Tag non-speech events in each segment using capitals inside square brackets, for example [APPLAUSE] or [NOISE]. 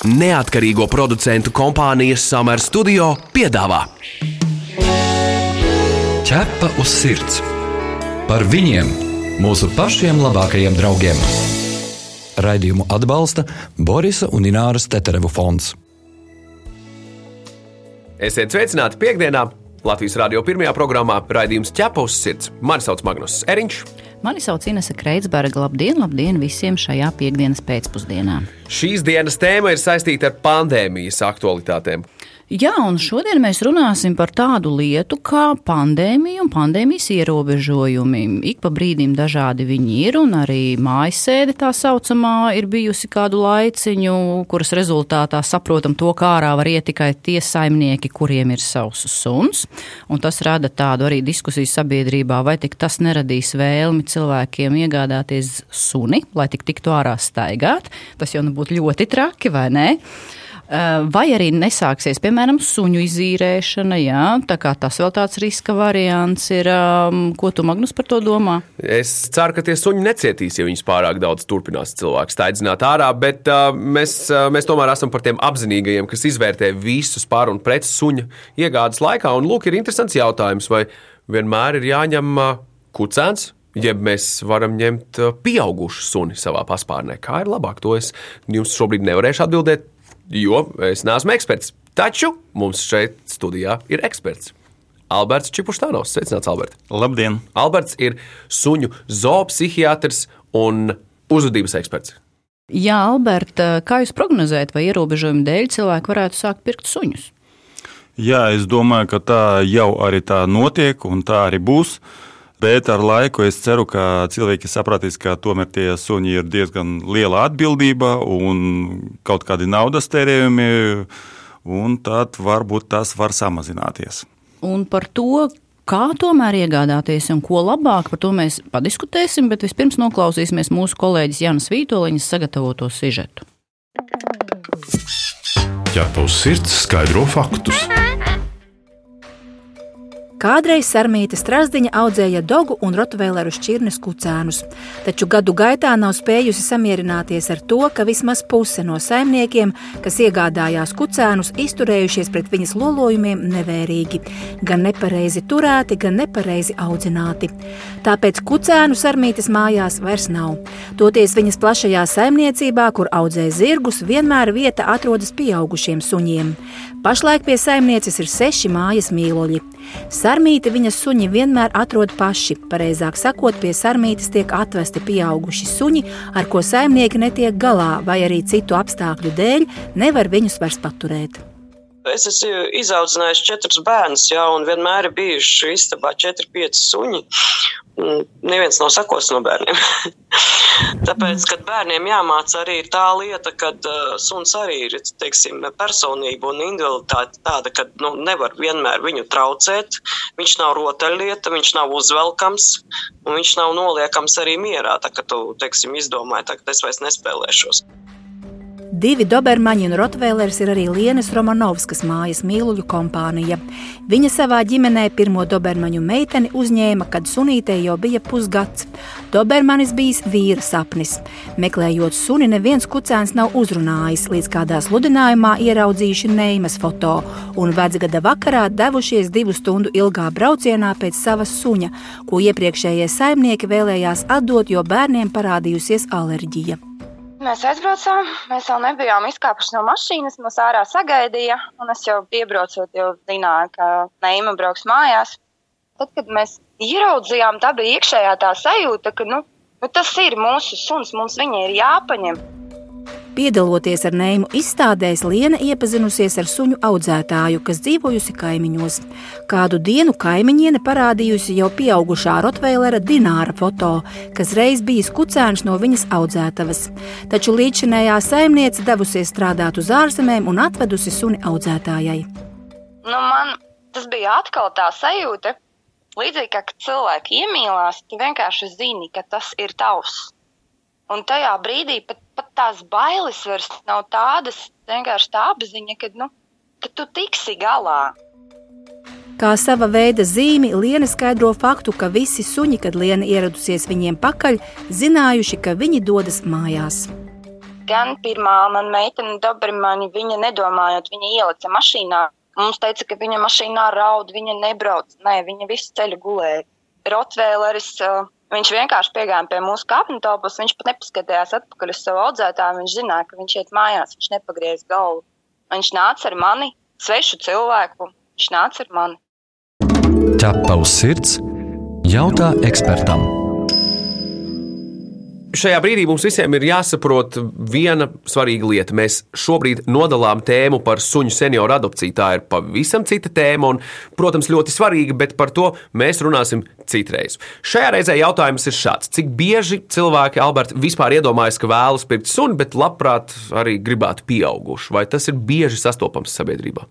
Neatkarīgo producentu kompānijas Summer Studio piedāvā Ķepa uz sirds par viņiem, mūsu pašiem labākajiem draugiem. Raidījumu atbalsta Borisa un Ināras Teterevu fonds. Esiet sveicināti piekdienā! Latvijas Rādio pirmajā programmā raidījums ķepa uz sirds. Mani sauc Magnus Eriņš. Mani sauc Inese Kreitsberga. Labdien, labdien visiem šajā piekdienas pēcpusdienā. Šīs dienas tēma ir saistīta ar pandēmijas aktualitātēm. Jā, un šodien mēs runāsim par tādu lietu kā pandēmija un pandēmijas ierobežojumi. Ik pa brīdim dažādi viņi ir, un arī mājasēde tā saucamā ir bijusi kādu laiciņu, kuras rezultātā saprotam to, kā ārā var iet tikai tie saimnieki, kuriem ir savs suns. Un tas rada tādu arī diskusiju sabiedrībā, vai tik tas neradīs vēlmi cilvēkiem iegādāties suni, lai tik tiktu ārā staigāt. Tas jau nu būtu ļoti traki, vai ne? Eh, vai arī nesāksies, piemēram, suņu izīrēšana. Jā, tā kā tas vēl tāds riska variants ir. Um, ko tu, Magnus, par to domā? Es ceru, ka tie suņi necietīs, ja viņus pārāk daudz turpinās cilvēks staigāt ārā, bet uh, mēs, uh, mēs tomēr esam par tiem apzinīgajiem, kas izvērtē visus pār un pret suņa iegādes laikā. Un lūk, ir interesants jautājums, vai vienmēr ir jāņem uh, kucēns, ja mēs varam ņemt pieaugušu suni savā paspārnē. Kā ir labāk? To es jums šobrīd nevarēšu atbildēt jo es neesmu eksperts. Taču mums šeit studijā ir eksperts. Alberts Čipuštānos. Sveicināts, Albert. Labdien! Alberts ir suņu zoopsihiatrs un uzvedības eksperts. Jā, Alberta, kā jūs prognozējat, vai ierobežojumu dēļ cilvēki varētu sākt pirkt suņus? Jā, es domāju, ka tā jau arī tā notiek un tā arī būs. Bet ar laiku es ceru, ka cilvēki sapratīs, ka tomēr tie suņi ir diezgan liela atbildība un kaut kādi naudas tērējumi, un tad varbūt tas var samazināties. Un par to, kā tomēr iegādāties un ko labāk, par to mēs padiskutēsim, bet vispirms noklausīsimies mūsu kolēģis Jānis Vītoliņas sagatavoto sižetu. Ķerpa uz sirds skaidro faktus. Kādreiz Sarmīta Strasdiņa audzēja dogu un rotvēleru šķirnes kucēnus, taču gadu gaitā nav spējusi samierināties ar to, ka vismaz puse no saimniekiem, kas iegādājās kucēnus, izturējušies pret viņas lolojumiem nevērīgi, gan nepareizi turēti, gan nepareizi audzināti. Tāpēc kucēnu Sarmītas mājās vairs nav. Toties viņas plašajā saimniecībā, kur audzē zirgus, vienmēr vieta atrodas pieaugušiem suņiem. Pašlaik pie saimnieces ir seši mājas mīloļi. Sarmīti viņas suņi vienmēr atrod paši. Pareizāk sakot, pie sarmītes tiek atvesti pieauguši suņi, ar ko saimnieki netiek galā, vai arī citu apstākļu dēļ nevar viņus vairs paturēt. Es esmu izaudzinājis četrus bērnus, jau un vienmēr ir bijuši istabā četri, pieci suņi. Neviens nav sakos no bērniem. [LAUGHS] Tāpēc, kad bērniem jāmāca arī tā lieta, ka uh, suns arī ir teiksim, personība un individualitāte tāda, ka nu, nevar vienmēr viņu traucēt. Viņš nav rotaļlieta, viņš nav uzvelkams un viņš nav noliekams arī mierā. Tā kā tu teiksim, izdomāji, ka es vairs nespēlēšos. Divi dobermaņi un rotvēlers ir arī Lienas Romanovskas mājas mīluļu kompānija. Viņa savā ģimenē pirmo dobermaņu meiteni uzņēma, kad sunītei jau bija pusgads. Dobermanis bijis vīra sapnis. Meklējot suni, neviens kucēns nav uzrunājis, līdz kādā sludinājumā ieraudzījuši Neimas foto un vecgada vakarā devušies divu stundu ilgā braucienā pēc savas suņa, ko iepriekšējie saimnieki vēlējās atdot, jo bērniem parādījusies alerģija. Mēs aizbraucām, mēs vēl nebijām izkāpuši no mašīnas, mūs ārā sagaidīja, un es jau piebraucot, jau zināju, ka Neima brauks mājās. Tad, kad mēs ieraudzījām, tā bija iekšējā tā sajūta, ka nu, nu, tas ir mūsu suns, mums viņa ir jāpaņem. Piedaloties ar nēmu izstādēs, Liena iepazinusies ar suņu audzētāju, kas dzīvojusi kaimiņos. Kādu dienu kaimiņiene parādījusi jau pieaugušā rotveilera Dināra foto, kas reiz bijis kucēns no viņas audzētavas. Taču līdzinējā saimniece devusies strādāt uz ārzemēm un atvedusi suni audzētājai. Nu, man tas bija atkal tā sajūta, līdzīgi kā cilvēki iemīlās, tu vienkārši zini, ka tas ir tavs. Un tajā brīdī pat tās bailes vairs nav tādas, vienkārši tā apziņa, ka, nu, ka tu tiksi galā. Kā sava veida zīmi, Liena skaidro faktu, ka visi suņi, kad Liena ieradusies viņiem pakaļ, zinājuši, ka viņi dodas mājās. gan pirmā mana meitene, Dobrimaņa, viņa nedomājot, viņa ielica mašīnā. Mums teica, ka viņa mašīnā raud, viņa nebrauc. Nē, viņa visu ceļu gulēja. Rotvēleris, viņš vienkārši piegāja pie mūsu kāpņu telpas, viņš pat nepaskatījās atpakaļ uz savu audzētāju, viņš zināja, ka viņš iet mājās, viņš nepagriez galvu. Viņš nāca ar mani, svešu cilvēku, viņš nāca ar mani. Ķepa uz sirds, jautā ekspertam. Šajā brīdī mums visiem ir jāsaprot viena svarīga lieta. Mēs šobrīd nodalām tēmu par suņu senioru adopciju. Tā ir pavisam cita tēma un, protams, ļoti svarīga, bet par to mēs runāsim citreiz. Šajā reizē jautājums ir šāds: cik bieži cilvēki, Alberti, vispār iedomājas, ka vēlas pirkt suni, bet labprāt arī gribētu pieaugušu? Vai tas ir bieži sastopams sabiedrībā?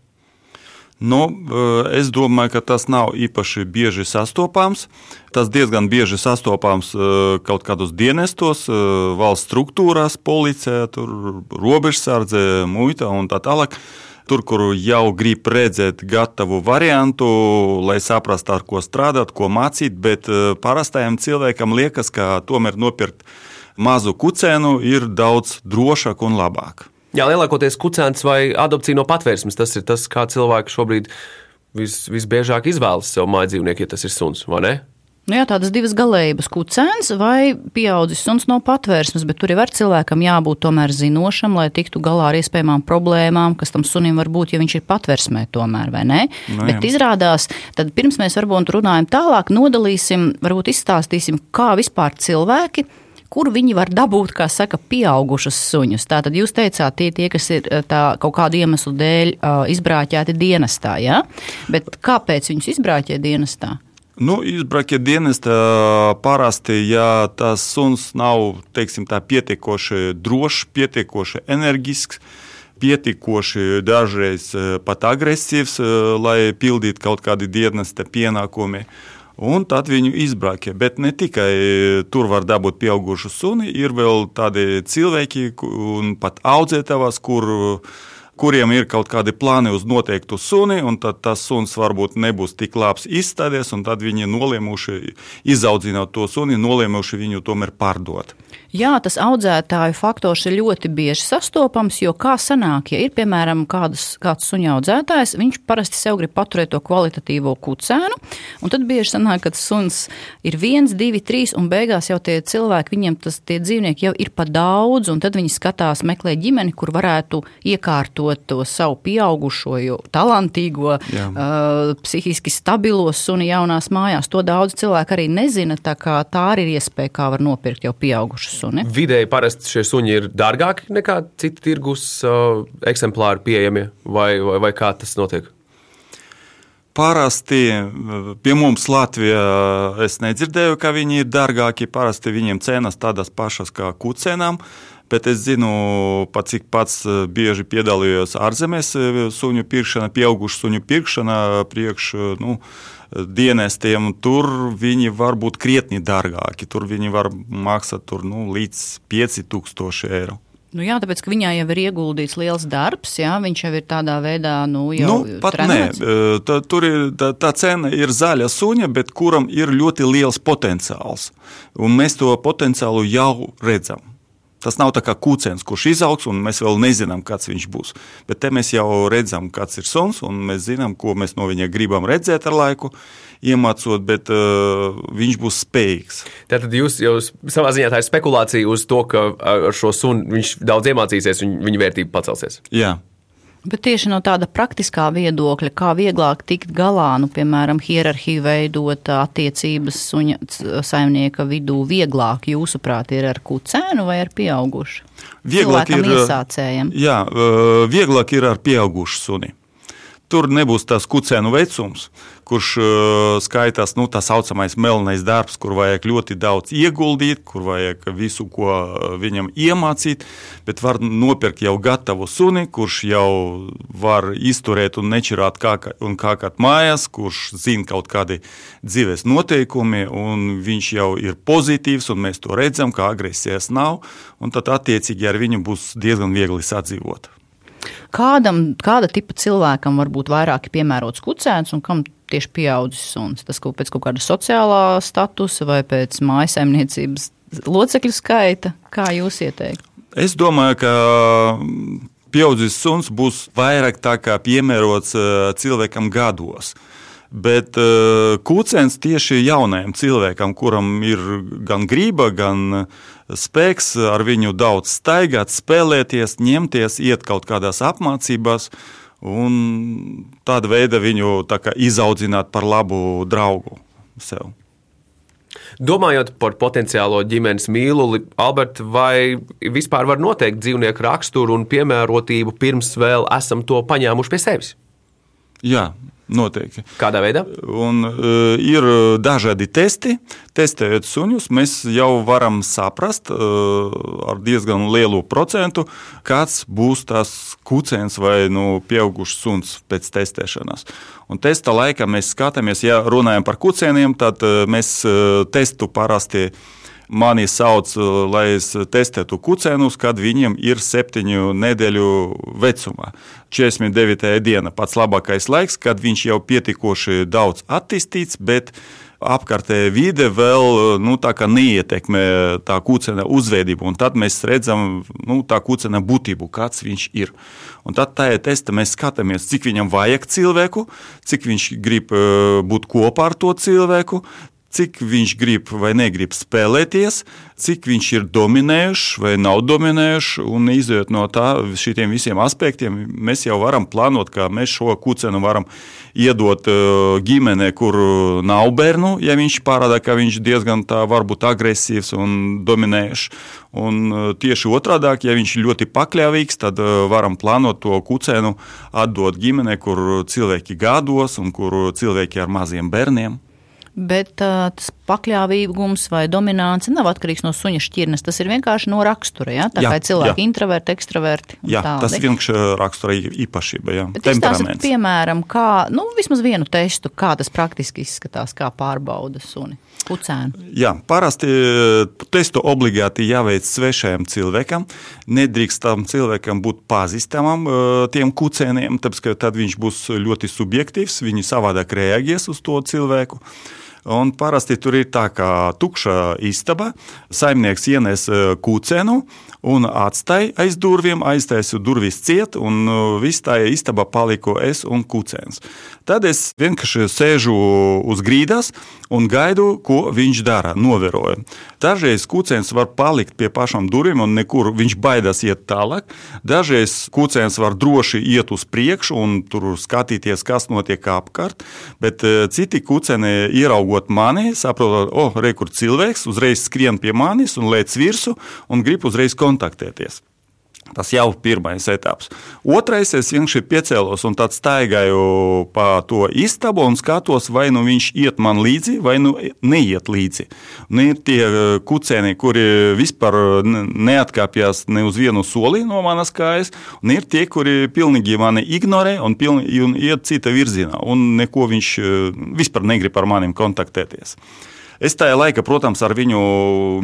Nu, es domāju, ka tas nav īpaši bieži sastopams. Tas diezgan bieži sastopams kaut kādos dienestos, valsts struktūrās, policijā, robežsardze, muita un tā tālāk. Tur, kur jau grib redzēt gatavu variantu, lai saprastu, ar ko strādāt, ko mācīt, bet parastajam cilvēkam liekas, ka tomēr nopirkt mazu kucēnu ir daudz drošāk un labāk. Jā, lielākoties kucēns vai adopcija no patvērsmes. Tas ir tas, kā cilvēki šobrīd vis, visbiežāk izvēlas sev mājas dzīvnieku, ja tas ir suns, vai ne? Nu jā, tādas divas galējības - kucēns vai pieaudzis suns no patvērsmes, bet tur jau ar cilvēkam jābūt tomēr zinošam, lai tiktu galā ar iespējamām problēmām, kas tam sunim var būt, ja viņš ir patvērsmē, tomēr, vai ne? No, nu bet izrādās, tad pirms mēs varbūt runājam tālāk, nodalīsim, varbūt izstāstīsim, kā vispār cilvēki kur viņi var dabūt, kā saka, pieaugušus suņus. Tātad jūs teicāt, tie, tie kas ir tā, kaut kādu iemeslu dēļ uh, izbrāķēti dienestā, ja? bet kāpēc viņus izbrāķē dienestā? Nu, izbraukie dienesta parasti, ja tas suns nav teiksim, tā, pietiekoši drošs, pietiekoši enerģisks, pietiekoši dažreiz pat agresīvs, lai pildītu kaut kādi dienesta pienākumi un tad viņu izbraukia. Bet ne tikai tur var dabūt pieaugušu suni, ir vēl tādi cilvēki un pat audzētavas, kur kuriem ir kaut kādi plāni uz noteiktu suni, un tad tas suns varbūt nebūs tik labs izstādies, un tad viņi nolēmuši, izaudzinot to suni, nolēmuši viņu tomēr pārdot. Jā, tas audzētāju faktors ir ļoti bieži sastopams, jo kā sanāk, ja ir piemēram kādas, kāds suņa audzētājs, viņš parasti sev grib paturēt to kvalitatīvo kucēnu, un tad bieži sanāk, ka suns ir viens, divi, trīs, un beigās jau tie cilvēki, viņiem tas tie dzīvnieki jau ir pa daudz, un tad viņi skatās, meklē ģimeni, kur varētu iekārtot to savu pieaugušo, talantīgo, Jā. uh, psihiski stabilo suni jaunās mājās. To daudz cilvēku arī nezina, tā kā tā arī ir iespēja, kā var nopirkt jau pieaugušus suni. Vidēji parasti šie suņi ir dārgāki nekā citi tirgus uh, eksemplāri pieejami, vai, vai, vai kā tas notiek? Parasti uh, pie mums Latvijā es nedzirdēju, ka viņi ir dārgāki. Parasti viņiem cenas tādas pašas kā kucenām. Bet es zinu, pat cik pats uh, bieži piedalījos ārzemēs uh, suņu pirkšanā, pieaugušu suņu pirkšanā priekš. Nu, dienestiem, tur viņi var būt krietni dārgāki. Tur viņi var maksāt tur, nu, līdz 5000 eiro. Nu jā, tāpēc, ka viņā jau ir ieguldīts liels darbs, jā, viņš jau ir tādā veidā, nu, jau nu, pat trenēts. nē, tā, tur ir, tā, tā cena ir zaļa suņa, bet kuram ir ļoti liels potenciāls. Un mēs to potenciālu jau redzam. Tas nav tā kā kūciens, kurš izaugs, un mēs vēl nezinām, kāds viņš būs. Bet te mēs jau redzam, kāds ir suns, un mēs zinām, ko mēs no viņa gribam redzēt ar laiku, iemācot, bet uh, viņš būs spējīgs. Tātad jūs jau savā ziņā tā ir spekulācija uz to, ka ar šo sunu viņš daudz iemācīsies, un viņa vērtība pacelsies. Jā. Bet tieši no tāda praktiskā viedokļa, kā vieglāk tikt galā, nu, piemēram, hierarhiju veidot attiecības suņa saimnieka vidū, vieglāk jūsuprāt ir ar kucēnu vai ar pieaugušu? Vieglāk Cilvēkam ir iesācējiem. Jā, vieglāk ir ar pieaugušu suni. Tur nebūs tas kucēnu vecums, kurš uh, skaitās nu, tā saucamais melnais darbs, kur vajag ļoti daudz ieguldīt, kur vajag visu, ko uh, viņam iemācīt. Bet var nopirkt jau gatavu suni, kurš jau var izturēt un nečirāt kā, un kākāt mājās, kurš zina kaut kādi dzīves noteikumi, un viņš jau ir pozitīvs, un mēs to redzam, ka agresijas nav. Tad attiecīgi ar viņu būs diezgan viegli sadzīvot. Kādam, kāda tipa cilvēkam var būt vairāk piemērots kucēns un kam tieši pieaudzis suns? Tas kaut pēc kaut kāda sociālā statusa vai pēc mājasemniecības locekļu skaita? Kā jūs ieteiktu? Es domāju, ka pieaudzis suns būs vairāk piemērots cilvēkam gados. Bet uh, kūciens tieši jaunajam cilvēkam, kuram ir gan grība, gan spēks ar viņu daudz staigāt, spēlēties, ņemties, iet kaut kādās apmācībās, un tāda veida viņu tā izaudzināt par labu draugu sev. Domājot par potenciālo ģimenes mīluli, Alberta, vai vispār var noteikt dzīvnieku raksturu un piemērotību pirms vēl esam to paņēmuši pie sevis? Jā, Noteikti. Kādā veidā? Un, uh, ir dažādi testi. Testējot suņus, mēs jau varam saprast uh, ar diezgan lielu procentu, kāds būs tas kucēns vai nu, pieaugušs suns pēc testēšanas. Un testa laikā mēs skatāmies, ja runājam par kucēniem, tad uh, mēs uh, testu parasti uh, mani sauc, uh, lai es testētu kucēnus, kad viņiem ir septiņu nedēļu vecumā. 49. diena pats labākais laiks, kad viņš jau pietiekoši daudz attīstīts, bet apkārtējā vide vēl uh, nu, neietekmē tā kūcena uzvedību. Tad mēs redzam nu, tā kūcena būtību, kāds viņš ir. Un tad tajā testā mēs skatāmies, cik viņam vajag cilvēku, cik viņš grib uh, būt kopā ar to cilvēku, cik viņš grib vai negrib spēlēties, cik viņš ir dominējušs vai nav dominējušs. Un izjūt no tā, šiem visiem aspektiem, mēs jau varam plānot, kā mēs šo kucenu varam iedot uh, ģimenē, kur nav bērnu, ja viņš parāda, ka viņš diezgan tā varbūt agresīvs un dominējušs. Un uh, tieši otrādi, ja viņš ir ļoti pakļāvīgs, tad uh, varam plānot to kucēnu atdot ģimenē, kur cilvēki gados un kur cilvēki ar maziem bērniem bet uh, tas pakļāvīgums vai dominance nav atkarīgs no suņa šķirnes. Tas ir vienkārši no rakstura. Ja? Tā jā, kā cilvēki ir introverti, ekstraverti. Jā, tādi. tas ir vienkārši rakstura īpašība. Jā, temperaments. Piemēram, kā, nu, vismaz vienu testu, kā tas praktiski izskatās, kā pārbauda suni. Pucēnu. Jā, parasti testu obligāti jāveic svešajam cilvēkam. Nedrīkst tam cilvēkam būt pazīstamam tiem kucēniem, tāpēc ka tad viņš būs ļoti subjektīvs, viņi savādāk reaģēs uz to cilvēku. Un parasti tur ir tā kā tukša istaba. Saimnieks ienes e, kūcenu un atstāja aiz durvīm, aiztaisīju durvis ciet, un e, viss tā istaba paliko es un kūcens. Tad es vienkārši sēžu uz grīdas un gaidu, ko viņš dara, novēroju. Dažreiz kūcens var palikt pie pašām durvīm un nekur viņš baidās iet tālāk. Dažreiz kūcens var droši iet uz priekšu un tur skatīties, kas notiek apkārt, bet e, citi kūceni ieraugot mani, saprotot, o, oh, re, kur cilvēks, uzreiz skrien pie manis un lēc virsū un grib uzreiz kontaktēties. Tas jau ir pirmais etaps. Otrais, es vienkārši piecēlos un tāds staigāju pa to istabu un skatos, vai nu viņš iet man līdzi, vai nu neiet līdzi. Un ir tie e, kucēni, kuri vispār neatkāpjas ne uz vienu soli no manas kājas, un ir tie, kuri pilnīgi mani ignorē un, pilnīgi, un iet cita virzienā, un neko viņš e, vispār negrib ar maniem kontaktēties. Es tajā laikā, protams, ar viņu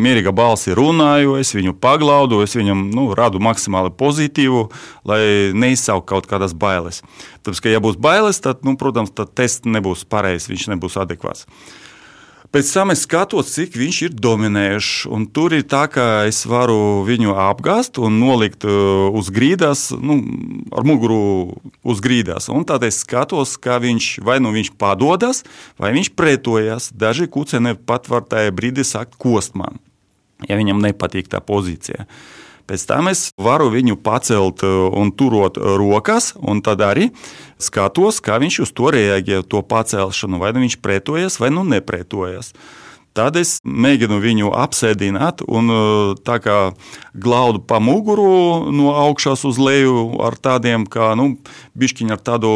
mierīga balsi runāju, es viņu paglaudu, es viņam nu, radu maksimāli pozitīvu, lai neizsauktu kaut kādas bailes. Tāpēc, ka, ja būs bailes, tad, nu, protams, tad tests nebūs pareizs, viņš nebūs adekvāts. Pēc tam es skatos, cik viņš ir dominējošs. Tur ir tā, ka es varu viņu apgāzt un nolikt uh, uz grīdas, nu, ar muguru uz grīdas. Un tad es skatos, kā viņš vai nu viņš padodas, vai viņš pretojas. Daži kucēni pat var tajā brīdī sakt kost man, ja viņam nepatīk tā pozīcija. Pēc tam es varu viņu pacelt uh, un turot rokas, un tad arī skatos, kā viņš uz to reaģē, to pacelšanu, vai nu viņš pretojas vai nu nepretojas. Tad es mēģinu viņu apsēdināt un uh, tā kā glaudu pa muguru no augšas uz leju ar tādiem, kā nu, bišķiņu ar tādu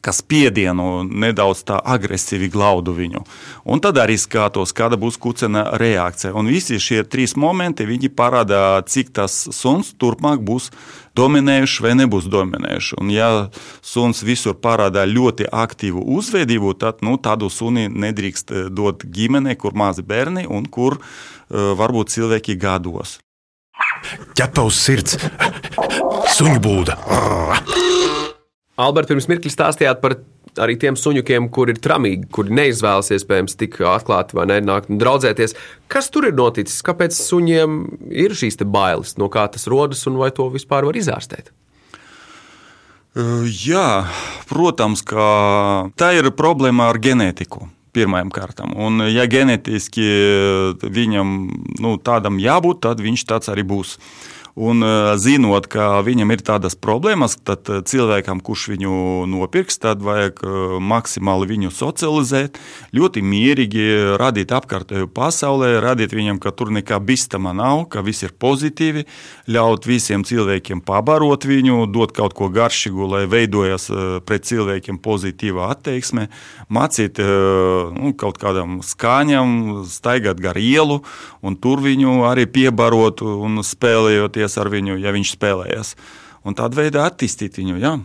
kas piedienu nedaudz tā agresīvi glaudu viņu. Un tad arī skatos, kāda būs kucena reakcija. Un visi šie trīs momenti parāda, cik tas suns turpmāk būs dominējuši vai nebūs dominējuši. Un ja suns visur parāda ļoti aktīvu uzvedību, tad nu, tādu suni nedrīkst eh, dot ģimenei, kur mazi bērni un kur uh, varbūt cilvēki gados. Ķepa uz sirds, suņu būda. Alberts, pirms mirkli stāstījāt par arī tiem suņukiem, kur ir tramīgi, kuri neizvēlas iespējams tik atklāti vai nenākt un draudzēties. Kas tur ir noticis? Kāpēc suņiem ir šīs bailes, no kā tas rodas un vai to vispār var izārstēt? Jā, protams, ka tā ir problēma ar ģenētiku. Pirmajam kārtam. Un, ja ģenētiski viņam nu, tādam jābūt, tad viņš tāds arī būs. Uh, Un eh, zinot, ka viņam ir tādas problēmas, tad eh, cilvēkam, kurš viņu nopirks, tad vajag eh, maksimāli viņu socializēt, ļoti mierīgi radīt apkārtējo pasaulē, radīt viņam, ka tur nekā bīstama nav, ka viss ir pozitīvi, ļaut visiem cilvēkiem pabarot viņu, dot kaut ko garšīgu, lai veidojas pret cilvēkiem pozitīva attieksme, mācīt nu, kaut kādam skaņam, staigāt gar ielu un tur viņu arī piebarot un spēlējoties spēlēties ar viņu, ja viņš spēlējas. Un tādā veidā attīstīt viņu. Jā.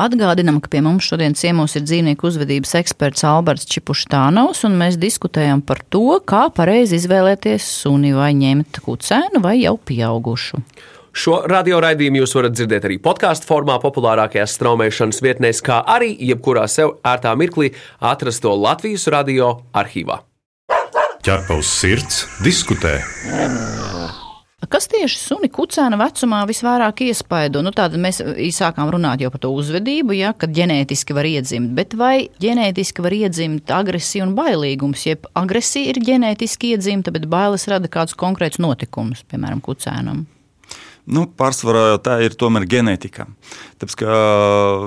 Atgādinām, ka pie mums šodien ciemos ir dzīvnieku uzvedības eksperts Alberts Čipuštānaus, un mēs diskutējam par to, kā pareizi izvēlēties suni vai ņemt kucēnu vai jau pieaugušu. Šo radioraidījumu jūs varat dzirdēt arī podkāstu formā, populārākajās straumēšanas vietnēs, kā arī jebkurā sev ērtā mirklī atrast to Latvijas radio arhīvā. Ķerpa uz sirds, diskutē. Kas tieši suni kucēna vecumā visvairāk iespaido? Nu, tāda mēs sākām runāt jau par to uzvedību, ja, kad ģenētiski var iedzimt, bet vai ģenētiski var iedzimt agresija un bailīgums, jeb agresija ir ģenētiski iedzimta, bet bailes rada kādus konkrētus notikumus, piemēram, kucēnam? Nu, pārsvarā tā ir tomēr ģenētika. Tāpēc, ka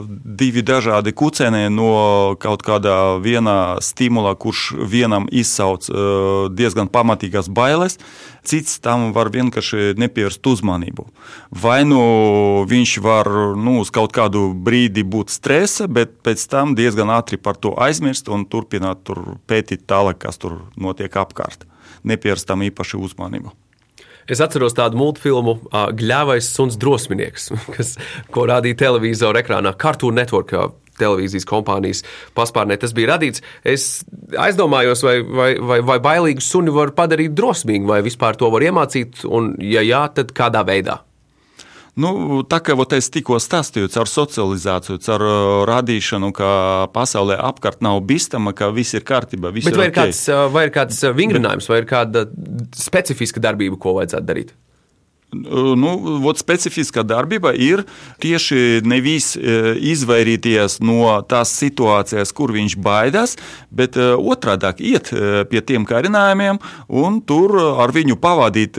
divi dažādi kucēni no kaut kāda viena stimula, kurš vienam izsauc diezgan pamatīgas bailes, cits tam var vienkārši nepievērst uzmanību. Vai nu viņš var nu, uz kaut kādu brīdi būt stresa, bet pēc tam diezgan ātri par to aizmirst un turpināt pētīt tālāk, kas tur notiek apkārt. Nepievērst tam īpaši uzmanību. Es atceros tādu multfilmu uh, Gļāvais suns drosminieks, [LAUGHS] kas, ko rādīja televizora ekrānā, Cartoon Network. Televīzijas kompānijas paspārnē tas bija radīts. Es aizdomājos, vai, vai, vai, vai bailīgu suni var padarīt drosmīgu, vai vispār to var iemācīt, un, ja jā, tad kādā veidā? Nu, tā kā es tikko stāstīju, caur socializāciju, caur uh, radīšanu, ka pasaulē apkārt nav bīstama, ka viss ir kārtībā. Viss Bet ir vai, okay. ir kāds, uh, vai ir kāds uh, vingrinājums, vai ir kāda specifiska darbība, ko vajadzētu darīt? Nu, vot, specifiskā darbība ir tieši nevis e, izvairīties no tās situācijas, kur viņš baidās, bet e, otrādi iet pie tiem karinājumiem un tur ar viņu pavadīt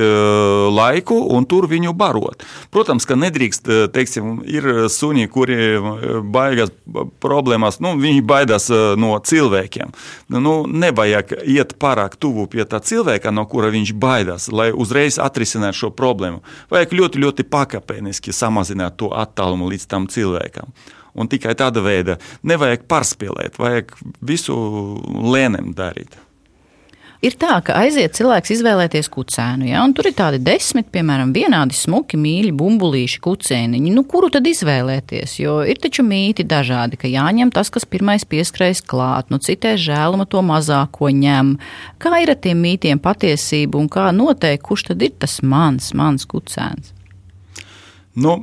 laiku un tur viņu barot. Protams, ka nedrīkst, teiksim, ir suņi, kuri baigas problēmās, nu, viņi baidās no cilvēkiem. Nu, nevajag iet pārāk tuvu pie tā cilvēka, no kura viņš baidās, lai uzreiz atrisinātu šo problēmu. Vajag ļoti, ļoti pakāpeniski samazināt to attālumu līdz tam cilvēkam. Un tikai tāda veida nevajag pārspīlēt, vajag visu lēnām darīt. Ir tā, ka aiziet cilvēks izvēlēties kucēnu, ja, tur ir tādi desmit, piemēram, vienādi smuki, mīļi, bumbulīši, kucēniņi. Nu, kuru tad izvēlēties? Jo ir taču mīti dažādi, ka jāņem tas, kas pirmais pieskrējas klāt, nu citēs žēluma to mazāko ņem. Kā ir ar tiem mītiem patiesību un kā noteikt, kurš tad ir tas mans, mans kucēns? Nu,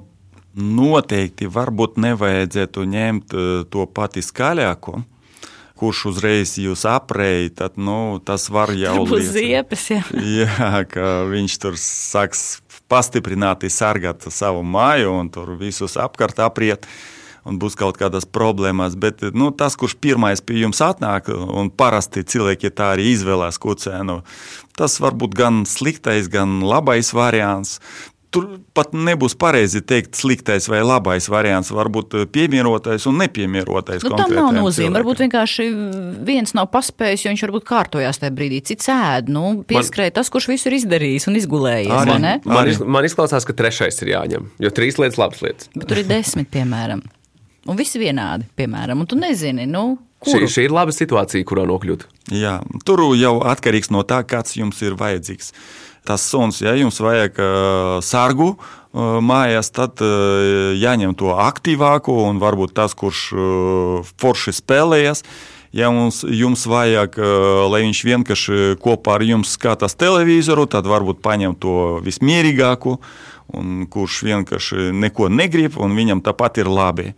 noteikti varbūt nevajadzētu ņemt eh, to pati skaļāko kurš uzreiz jūs aprēķina, tad nu, tas var jau būt ziepes. Jā. [LAUGHS] jā, ka viņš tur sāks pastiprināti sargāt savu māju un tur visus apkārt apriet. Un būs kaut kādas problēmas. Bet nu, tas, kurš pirmais pie jums atnāk, un parasti cilvēki tā arī izvēlās kucēnu, tas var būt gan sliktais, gan labais variants. Tur pat nebūs pareizi teikt, sliktais vai labais variants. Varbūt eh, piemērotais un nepiemērotais. Nu, tam nav nozīme. Varbūt vienkārši viens nav paspējis, jo viņš varbūt kārtojās tajā brīdī. Cits ēd, nu, pieskrēja tas, kurš visu ir izdarījis un izgulējies. Man, man, iz, man izklausās, ka trešais ir jāņem, jo trīs lietas labas lietas. Bet tur ir desmit, piemēram. Un visi vienādi, piemēram, un tu nezini, nu, Kuru? Šī, šī ir laba situācija, kurā nokļūt. Jā, tur jau atkarīgs no tā, kāds jums ir vajadzīgs tas suns, ja jums vajag uh, sargu uh, mājās, tad uh, jāņem to aktīvāko un varbūt tas, kurš uh, forši spēlējas. Ja mums, jums vajag, uh, lai viņš vienkārši kopā ar jums skatās televizoru, tad varbūt paņem to vismierīgāko, kurš vienkārši neko negrib, un viņam tāpat ir labi.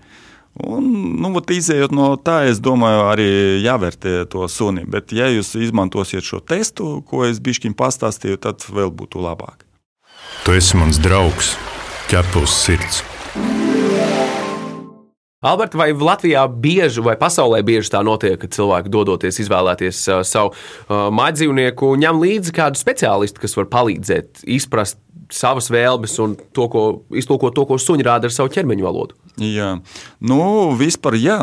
Un, nu, izējot no tā, es domāju, arī jāvērtē to suni. Bet, ja jūs izmantosiet šo testu, ko es bišķiņu pastāstīju, tad vēl būtu labāk. Tu esi mans draugs, ķepus sirds. Alberta, vai Latvijā bieži vai pasaulē bieži tā notiek, ka cilvēki dodoties izvēlēties uh, savu uh, mājdzīvnieku, ņem līdzi kādu speciālistu, kas var palīdzēt izprast savas vēlmes un to, ko, iztulkot to, ko suņi rāda ar savu ķermeņa valodu? Jā, nu, vispār, jā,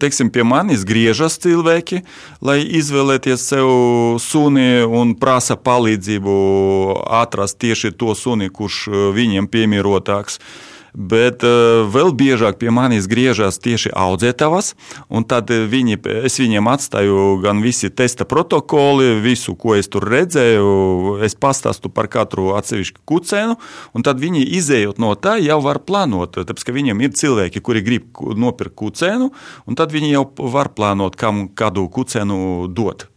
teiksim, pie manis griežas cilvēki, lai izvēlēties sev suni un prasa palīdzību atrast tieši to suni, kurš viņiem piemērotāks. Uh, Bet uh, vēl biežāk pie manis griežas tieši audzētavas, un tad viņi, es viņiem atstāju gan visi testa protokoli, visu, ko es tur redzēju, es pastāstu par katru atsevišķu kucēnu, un tad viņi izējot no tā jau var plānot, tāpēc, ka viņiem ir cilvēki, kuri grib nopirkt kucēnu, un tad viņi jau var plānot, kam kādu kucēnu dot.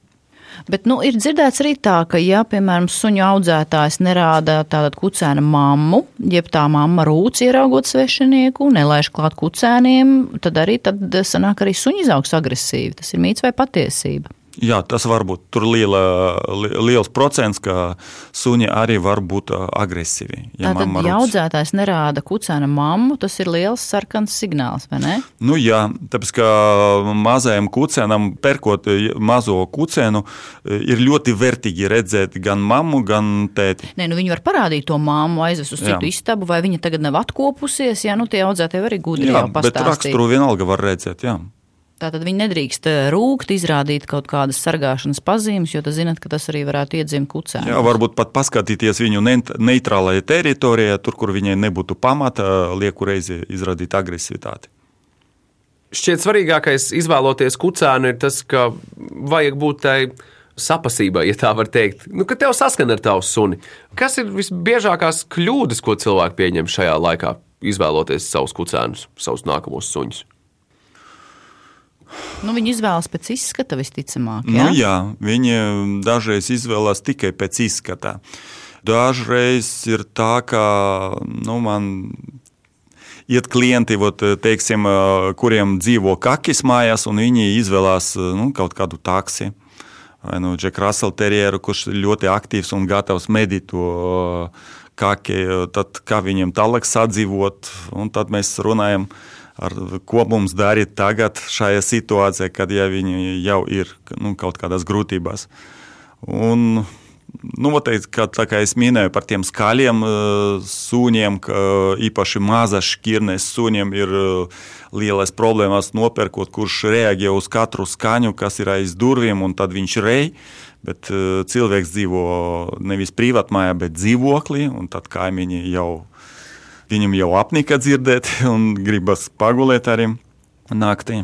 Bet nu, ir dzirdēts arī tā, ka, ja, piemēram, suņu audzētājs nerāda tādu kucēna mammu, jeb tā mamma rūc ieraugot svešinieku, nelaiž klāt kucēniem, tad arī tad sanāk arī suņi izaugs agresīvi. Tas ir mīts vai patiesība? Jā, tas var būt tur liela, liels procents, ka suņi arī var būt agresīvi. Ja Tātad, audzētājs nerāda kucēna mammu, tas ir liels sarkans signāls, vai ne? Nu jā, tāpēc, ka mazajam kucēnam, perkot mazo kucēnu, ir ļoti vērtīgi redzēt gan mammu, gan tēti. Nē, nu viņi var parādīt to mammu, aizvest uz citu jā. istabu, vai viņa tagad nav atkopusies, ja nu tie audzētāji arī gudri jā, jau pastāstīt. Bet raksturu vienalga var redzēt, jā. Tātad viņi nedrīkst eh, rūkt, izrādīt kaut kādas sargāšanas pazīmes, jo tas zinat, ka tas arī varētu iedzimt kucē. Jā, varbūt pat paskatīties viņu neitrālajā teritorijā, tur, kur viņai nebūtu pamata lieku reizi izrādīt agresivitāti. Šķiet svarīgākais izvēloties kucēnu ir tas, ka vajag būt tai sapasībai, ja tā var teikt. Nu, ka tev saskan ar tavu suni. Kas ir visbiežākās kļūdas, ko cilvēki pieņem šajā laikā, izvēloties savus kucēnus, savus nākamos suņus? Nu, viņi izvēlas pēc izskata visticamāk. Ja? Nu, jā, viņi dažreiz izvēlas tikai pēc izskata. Dažreiz ir tā, ka nu, man iet klienti, vot, teiksim, kuriem dzīvo kakis mājās, un viņi izvēlās nu, kaut kādu taksi. Vai nu Džeku Raselu terjeru, kurš ir ļoti aktīvs un gatavs medīt to kaki, tad kā viņiem tālāk sadzīvot, un tad mēs runājam par ar, ko mums darīt tagad šajā situācijā, kad ja viņi jau ir nu, kaut kādās grūtībās. Un, Nu, teikt, kā, tā kā es minēju par tiem skaļiem uh, sūņiem, ka īpaši mazas šķirnes sūņiem ir uh, lielas problēmas nopērkot, kurš reaģē uz katru skaņu, kas ir aiz durvīm, un tad viņš rej. Bet cilvēks dzīvo nevis privātmājā, bet dzīvoklī, un tad kaimiņi jau Viņam jau apnika dzirdēt, [LAUGHS] un gribas pagulēt arī naktī.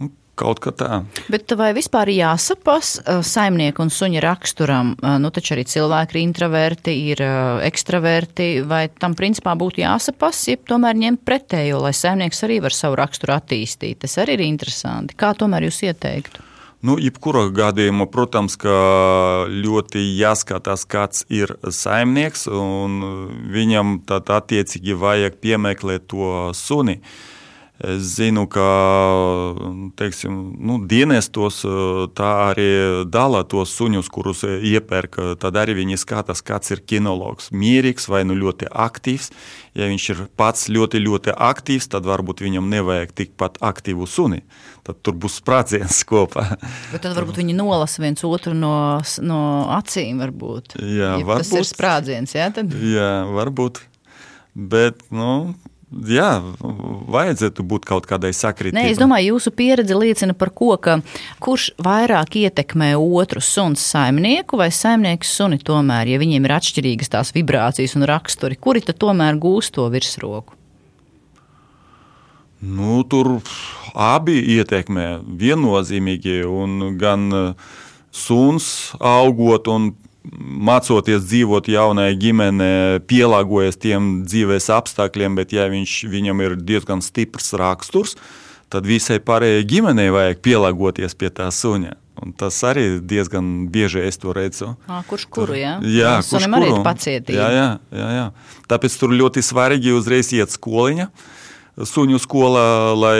Nu, kaut kā tā. Bet vai vispār jāsapas uh, saimnieku un suņa raksturam? Uh, nu, taču arī cilvēki ir introverti, ir uh, ekstraverti, vai tam principā būtu jāsapas, ja tomēr ņemt pretējo, lai saimnieks arī var savu raksturu attīstīt. Tas arī ir interesanti. Kā tomēr jūs ieteiktu? Nu, jebkurā gadījumā, protams, ļoti jāskatās, kāds ir saimnieks, un viņam tad attiecīgi vajag piemeklēt to suni. Es zinu, ka teiksim, nu, dienestos tā arī dala tos suņus, kurus iepērk. Tad arī viņi skatās, kāds ir kinologs. Mierīgs vai nu ļoti aktīvs. Ja viņš ir pats ļoti, ļoti aktīvs, tad varbūt viņam nevajag tikpat aktīvu suni. Tad tur būs sprādziens [LAUGHS] kopā. Bet tad varbūt viņi nolasa viens otru no, no acīm. Varbūt. Jā, ja varbūt. Tas ir sprādziens. Jā, tad? jā varbūt. Bet, nu, Jā, vajadzētu būt kaut kādai sakritībai. Nē, es domāju, jūsu pieredze liecina par ko, ka kurš vairāk ietekmē otru suns saimnieku vai saimnieks suni tomēr, ja viņiem ir atšķirīgas tās vibrācijas un raksturi, kuri tad tomēr gūst to virsroku? Nu, tur abi ietekmē viennozīmīgi, un gan suns augot un mācoties dzīvot jaunai ģimenei, pielāgojas tiem dzīves apstākļiem, bet ja viņš, viņam ir diezgan stiprs raksturs, tad visai pārējai ģimenei vajag pielāgoties pie tā suņa. Un tas arī diezgan bieži es to redzu. À, kurš kuru? Jā, jā kurš kuru? arī ir pacietība. Jā, jā, jā, jā. Tāpēc tur ļoti svarīgi uzreiz iet skoliņa suņu skolā, lai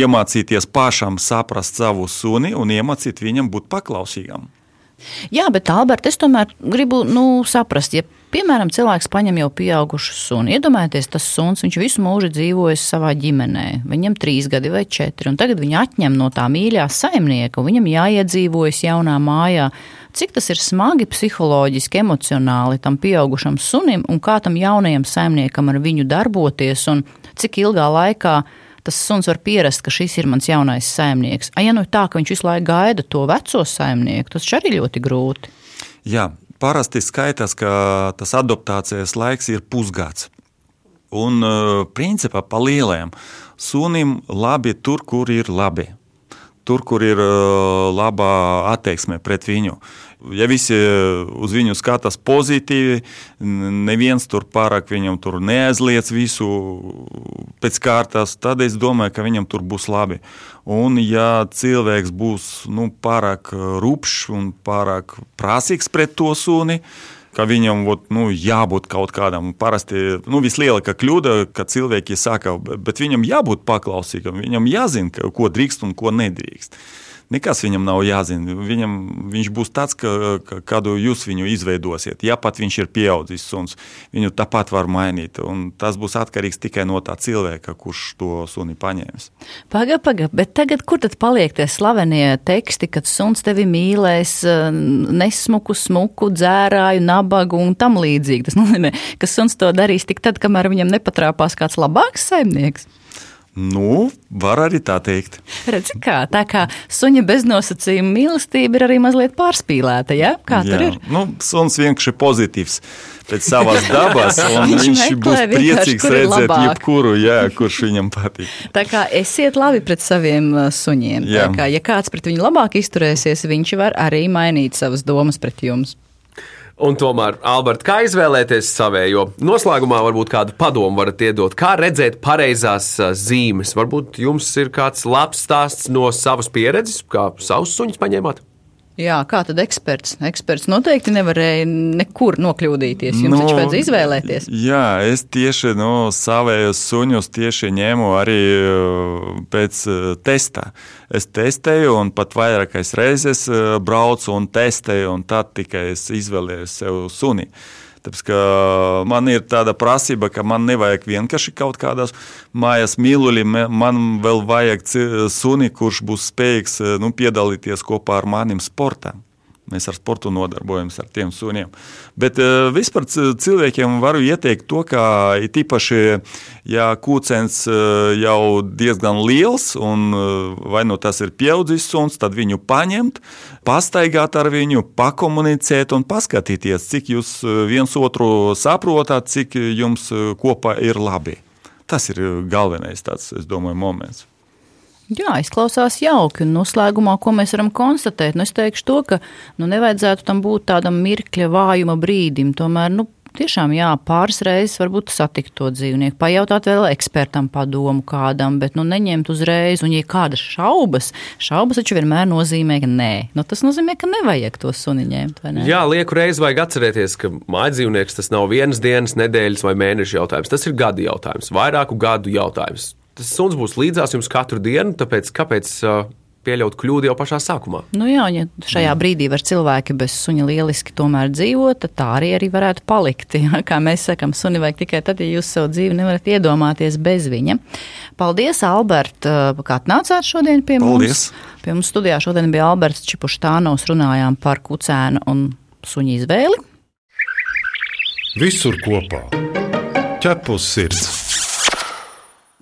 iemācīties pašam saprast savu suni un iemācīt viņam būt paklausīgam. Jā, bet, Alberta, es tomēr gribu nu, saprast, ja, piemēram, cilvēks paņem jau pieaugušu sunu. Iedomājieties, tas suns, viņš visu mūžu dzīvojis savā ģimenē. Viņam trīs gadi vai četri, un tagad viņa atņem no tā mīļā saimnieka, un viņam jāiedzīvojas jaunā mājā. Cik tas ir smagi psiholoģiski, emocionāli tam pieaugušam sunim, un kā tam jaunajam saimniekam ar viņu darboties, un cik ilgā laikā tas suns var pierast, ka šis ir mans jaunais saimnieks. A, ja nu tā, ka viņš visu laiku gaida to veco saimnieku, tas arī ļoti grūti. Jā, parasti skaitās, ka tas adaptācijas laiks ir pusgads. Un principā pa lieliem sunim labi tur, kur ir labi. Tur, kur ir laba attieksme pret viņu. Ja visi uz viņu skatās pozitīvi, neviens tur pārāk viņam tur neaizliedz visu pēc kārtas, tad es domāju, ka viņam tur būs labi. Un ja cilvēks būs nu, pārāk rupšs un pārāk prasīgs pret to suni, ka viņam ot, nu, jābūt kaut kādam. Parasti nu, vislielākā kļūda, ka cilvēki saka, bet viņam jābūt paklausīgam, viņam jāzina, ko drīkst un ko nedrīkst. Nekas viņam nav jāzina. Viņam, viņš būs tāds, ka, ka, kādu jūs viņu izveidosiet. Ja pat viņš ir pieaudzis suns, viņu tāpat var mainīt. Tas būs atkarīgs tikai no tā cilvēka, kurš to suni paņēmis. Pagaid, pagaid, bet tagad kur tad paliek tie slavenie teksti, kad suns tevi mīlēs, nesmuku, smuku, dzērāju, nabagu un tam līdzīgi? Tas nozīmē, ka suns to darīs tik tad, kamēr viņam nepatrāpās kāds labāks saimnieks. Nu, var arī tā teikt. Redz, kā, tā kā suņa beznosacījuma mīlestība ir arī mazliet pārspīlēta. Ja? Kā jā. tur ir? Nu, suns vienkārši pozitīvs pēc savas dabas, [LAUGHS] un viņš, viņš būs priecīgs redzēt jebkuru, jā, kurš viņam patīk. Tā kā esiet labi pret saviem uh, suņiem. Kā, ja kāds pret viņu labāk izturēsies, viņš var arī mainīt savas domas pret jums. Un tomēr, Alberta, kā izvēlēties savējo? Noslēgumā varbūt kādu padomu varat iedot, kā redzēt pareizās zīmes. Varbūt jums ir kāds labs stāsts no savas pieredzes, kā savus suņus paņēmāt? Jā, kā tad eksperts? Eksperts noteikti nevarēja nekur nokļūdīties. Jums nu, taču vajadzēja izvēlēties. Jā, es tieši nu, savējos suņus tieši ņēmu arī uh, pēc uh, testa. Es testēju un pat vairākas reizes uh, braucu un testēju, un tad tikai es izvēlējos sev suni. Uh, Tāpēc, man ir tāda prasība, ka man nevajag vienkārši kaut kādas mājas mīluļi, man vēl vajag suni, kurš būs spējīgs nu, piedalīties kopā ar manim sportā. Mēs ar sportu nodarbojamies ar tiem suniem. Bet uh, vispār cilvēkiem varu ieteikt to, ka īpaši, ja kūcens uh, jau diezgan liels, un uh, vai nu tas ir pieaudzis suns, tad viņu paņemt, pastaigāt ar viņu, pakomunicēt un paskatīties, cik jūs viens otru saprotat, cik jums kopā ir labi. Tas ir galvenais tāds, es domāju, moments. Jā, izklausās jauki. Un noslēgumā, ko mēs varam konstatēt, nu, es teikšu to, ka nu, nevajadzētu tam būt tādam mirkļa vājuma brīdim. Tomēr, nu, tiešām jā, pāris reizes varbūt satikt to dzīvnieku, pajautāt vēl ekspertam padomu kādam, bet nu, neņemt uzreiz. Un, ja kādas šaubas, šaubas taču vienmēr nozīmē, ka nē. Nu, tas nozīmē, ka nevajag to suni ņemt. Jā, lieku reizi vajag atcerēties, ka mājdzīvnieks tas nav vienas dienas, nedēļas vai mēneša jautājums. Tas ir gadu jautājums, vairāku gadu jautājums tas suns būs līdzās jums katru dienu, tāpēc kāpēc uh, pieļaut kļūdu jau pašā sākumā? Nu jā, ja šajā brīdī var cilvēki bez suņa lieliski tomēr dzīvot, tad tā arī, arī varētu palikt. [LAUGHS] Ja? Kā mēs sakām, suni vajag tikai tad, ja jūs savu dzīvi nevarat iedomāties bez viņa. Paldies, Albert, kā atnācāt šodien pie Paldies. mums. Pie mums studijā šodien bija Alberts Čipuštānos, runājām par kucēnu un suņu izvēli. Visur kopā - ķepus sirds.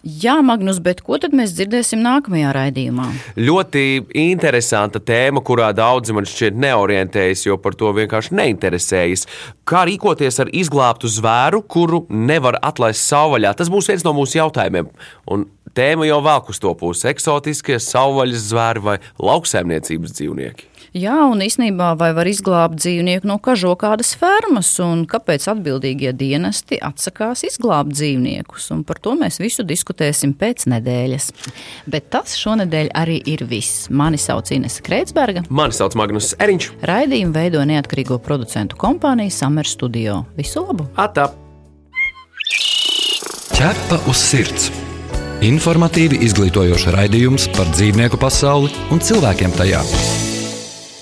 Jā, Magnus, bet ko tad mēs dzirdēsim nākamajā raidījumā? Ļoti interesanta tēma, kurā daudzi man šķiet neorientējas, jo par to vienkārši neinteresējas. Kā rīkoties ar izglābtu zvēru, kuru nevar atlaist savvaļā? Tas būs viens no mūsu jautājumiem. Un tēma jau vēl uz to pusi - eksotiskie savvaļas zvēri vai lauksaimniecības dzīvnieki. Jā, un īsnībā vai var izglābt dzīvnieku no kažokādas fermas, un kāpēc atbildīgie dienesti atsakās izglābt dzīvniekus? Un par to mēs visu diskutēsim pēc nedēļas. Bet tas šonadēļ arī ir viss. Mani sauc Inese Kreitsberga. Mani sauc Magnus Eriņš. Raidījumu veido neatkarīgo producentu kompānija Summer Studio. Visu labu! Atā! Ķepa uz sirds. Informatīvi izglītojoši raidījums par dzīvnieku pasauli un cilvēkiem tajā.